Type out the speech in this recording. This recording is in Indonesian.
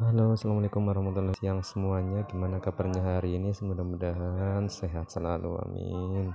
Halo assalamualaikum warahmatullahi wabarakatuh. Siang semuanya gimana kabarnya hari ini? Mudah-mudahan sehat selalu amin.